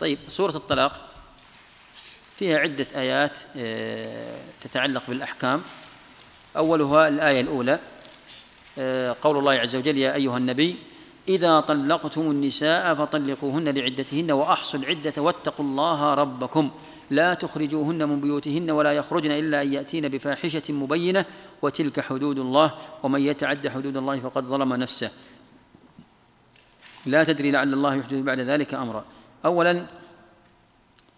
طيب سورة الطلاق فيها عدة آيات آه، تتعلق بالأحكام. أولها الآية الأولى آه، قول الله عز وجل يا أيها النبي إذا طلقتم النساء فطلقوهن لعدتهن وأحصوا العدة واتقوا الله ربكم. لا تخرجوهن من بيوتهن ولا يخرجن إلا أن يأتين بفاحشة مبينة وتلك حدود الله ومن يتعد حدود الله فقد ظلم نفسه. لا تدري لعل الله يحدث بعد ذلك أمرا. أولا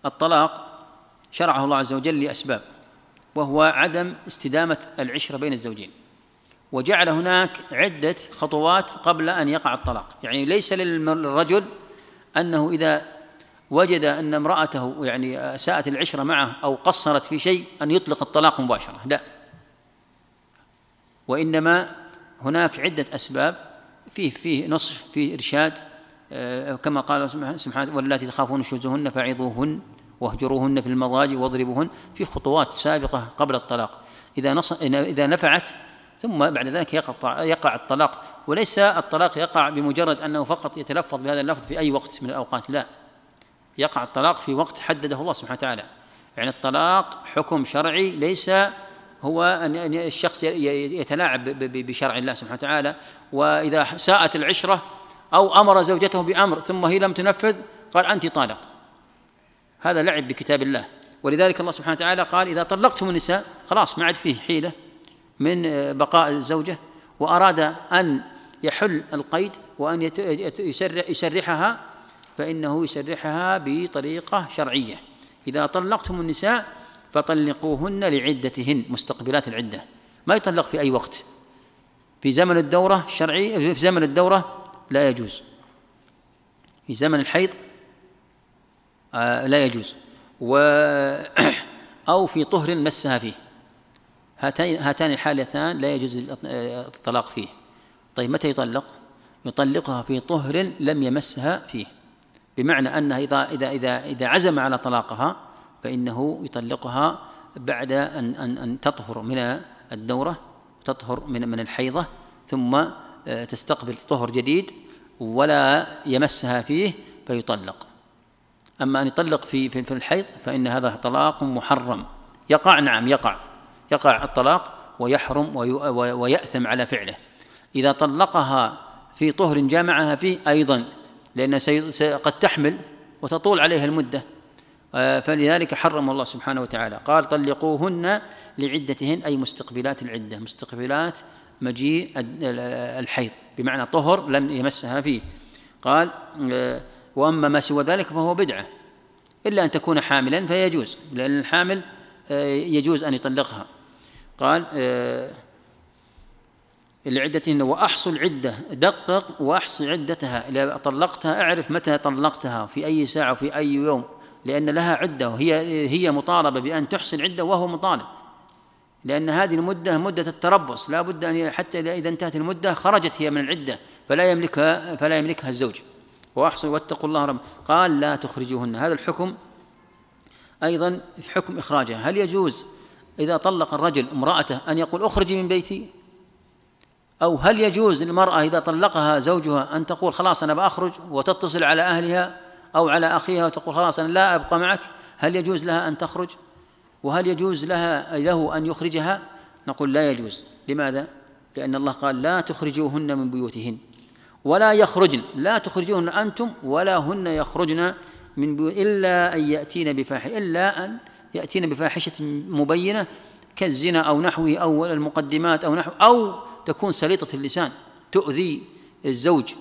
الطلاق شرعه الله عز وجل لأسباب وهو عدم استدامة العشرة بين الزوجين وجعل هناك عدة خطوات قبل أن يقع الطلاق. يعني ليس للرجل أنه إذا وجد أن امرأته يعني ساءت العشرة معه أو قصرت في شيء أن يطلق الطلاق مباشرة لا. وإنما هناك عدة أسباب فيه فيه نصح فيه إرشاد كما قال سبحانه واللاتي تخافون شوزهن فعظوهن واهجروهن في المضاجع واضربوهن في خطوات سابقة قبل الطلاق. إذا نص إذا نفعت ثم بعد ذلك يقع يقع الطلاق. وليس الطلاق يقع بمجرد أنه فقط يتلفظ بهذا اللفظ في أي وقت من الأوقات لا. يقع الطلاق في وقت حدده الله سبحانه وتعالى. يعني الطلاق حكم شرعي ليس هو ان الشخص يتلاعب بشرع الله سبحانه وتعالى. وإذا ساءت العشرة أو أمر زوجته بأمر ثم هي لم تنفذ قال أنت طالق. هذا لعب بكتاب الله. ولذلك الله سبحانه وتعالى قال إذا طلقتم النساء خلاص ما عاد فيه حيلة من بقاء الزوجة. وأراد أن يحل القيد وأن يسرحها فإنه يسرحها بطريقة شرعية. إذا طلقتم النساء فطلقوهن لعدتهن مستقبلات العدة. ما يطلق في أي وقت. في زمن الدورة الشرعي في زمن الدورة لا يجوز. في زمن الحيض آه، لا يجوز. و أو في طهر مسها فيه. هاتين هاتان الحالتان لا يجوز الطلاق فيه. طيب متى يطلق؟ يطلقها في طهر لم يمسها فيه. بمعنى أنها إذا إذا إذا إذا عزم على طلاقها فإنه يطلقها بعد أن أن أن تطهر من الدورة تطهر من من الحيضة ثم آه، تستقبل طهر جديد ولا يمسها فيه فيطلق. أما أن يطلق في في الحيض فإن هذا طلاق محرم. يقع نعم يقع. يقع الطلاق ويحرم ويأثم على فعله. إذا طلقها في طهر جامعها فيه أيضا لأن قد تحمل وتطول عليها المدة. آه، فلذلك حرم الله سبحانه وتعالى. قال طلقوهن لعدتهن أي مستقبلات العدة. مستقبلات مجيء الحيض بمعنى طهر لم يمسها فيه. قال وأما ما سوى ذلك فهو بدعة. إلا أن تكون حاملا فيجوز لأن الحامل آه، يجوز أن يطلقها. قال آه لعدتهن وأحصوا العدة دقق وأحصي عدتها. إذا طلقتها أعرف متى طلقتها في أي ساعة وفي أي يوم لأن لها عدة وهي هي مطالبة بأن تحصي العدة وهو مطالب. لأن هذه المدة مدة التربص لا بد أن حتى إذا انتهت المدة خرجت هي من العدة فلا يملكها فلا يملكها الزوج. وأحصوا واتقوا الله رب قال لا تخرجوهن. هذا الحكم أيضا في حكم إخراجها. هل يجوز إذا طلق الرجل امرأته أن يقول اخرجي من بيتي؟ أو هل يجوز للمرأة إذا طلقها زوجها أن تقول خلاص أنا بأخرج وتتصل على أهلها أو على أخيها وتقول خلاص أنا لا أبقى معك؟ هل يجوز لها أن تخرج؟ وهل يجوز لها له أن يخرجها؟ نقول لا يجوز. لماذا؟ لأن الله قال لا تخرجوهن من بيوتهن. ولا يخرجن. لا تخرجوهن أنتم ولا هن يخرجن من بيوت إلا أن يأتين بفاحشة إلا أن يأتين بفاحشة مبينة كالزنا أو نحوه أو المقدمات أو نحو أو تكون سليطة اللسان. تؤذي الزوج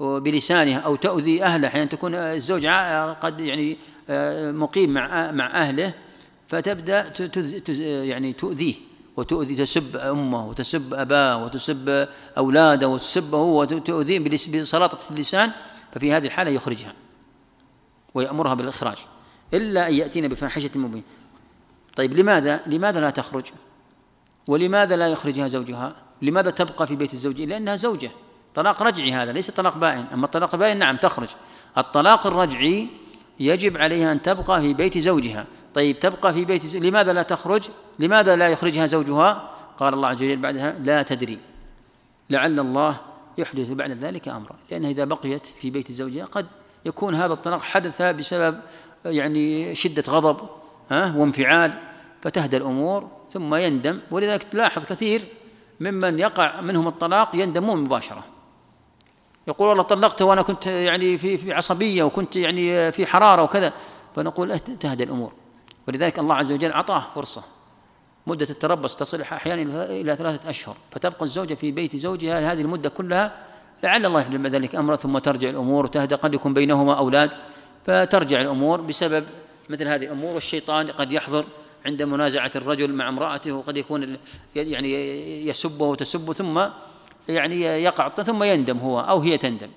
بلسانها أو تؤذي أهله. أحيانا تكون الزوج قد يعني آه، مقيم مع مع أهله. فتبدأ يعني تؤذيه وتؤذي تسب أمه وتسب أباه وتسب أولاده وتسبه وتؤذيه بسلاطة اللسان ففي هذه الحالة يخرجها ويأمرها بالإخراج إلا أن يأتين بفاحشة مبينة. طيب لماذا؟ لماذا لا تخرج؟ ولماذا لا يخرجها زوجها؟ لماذا تبقى في بيت الزوج؟ لأنها زوجة. طلاق رجعي هذا ليس طلاق بائن. أما الطلاق البائن نعم تخرج. الطلاق الرجعي يجب عليها أن تبقى في بيت زوجها. طيب تبقى في بيت زوجها لماذا لا تخرج؟ لماذا لا يخرجها زوجها؟ قال الله عز وجل بعدها لا تدري. لعل الله يحدث بعد ذلك أمرا. لأنها إذا بقيت في بيت زوجها قد يكون هذا الطلاق حدث بسبب يعني شدة غضب ها وانفعال فتهدى الأمور ثم يندم. ولذلك تلاحظ كثير ممن يقع منهم الطلاق يندمون مباشرة. يقول والله طلقته وأنا كنت يعني في في عصبية وكنت يعني في حرارة وكذا. فنقول تهدى الأمور. ولذلك الله عز وجل أعطاه فرصة. مدة التربص تصل أحيانا إلى ثلاثة أشهر. فتبقى الزوجة في بيت زوجها هذه المدة كلها لعل الله يحلم ذلك أمرا ثم ترجع الأمور وتهدى قد يكون بينهما أولاد فترجع الأمور بسبب مثل هذه الأمور. والشيطان قد يحضر عند منازعة الرجل مع امرأته وقد يكون يعني يسبه وتسبه ثم يعني يقع ثم يندم هو أو هي تندم.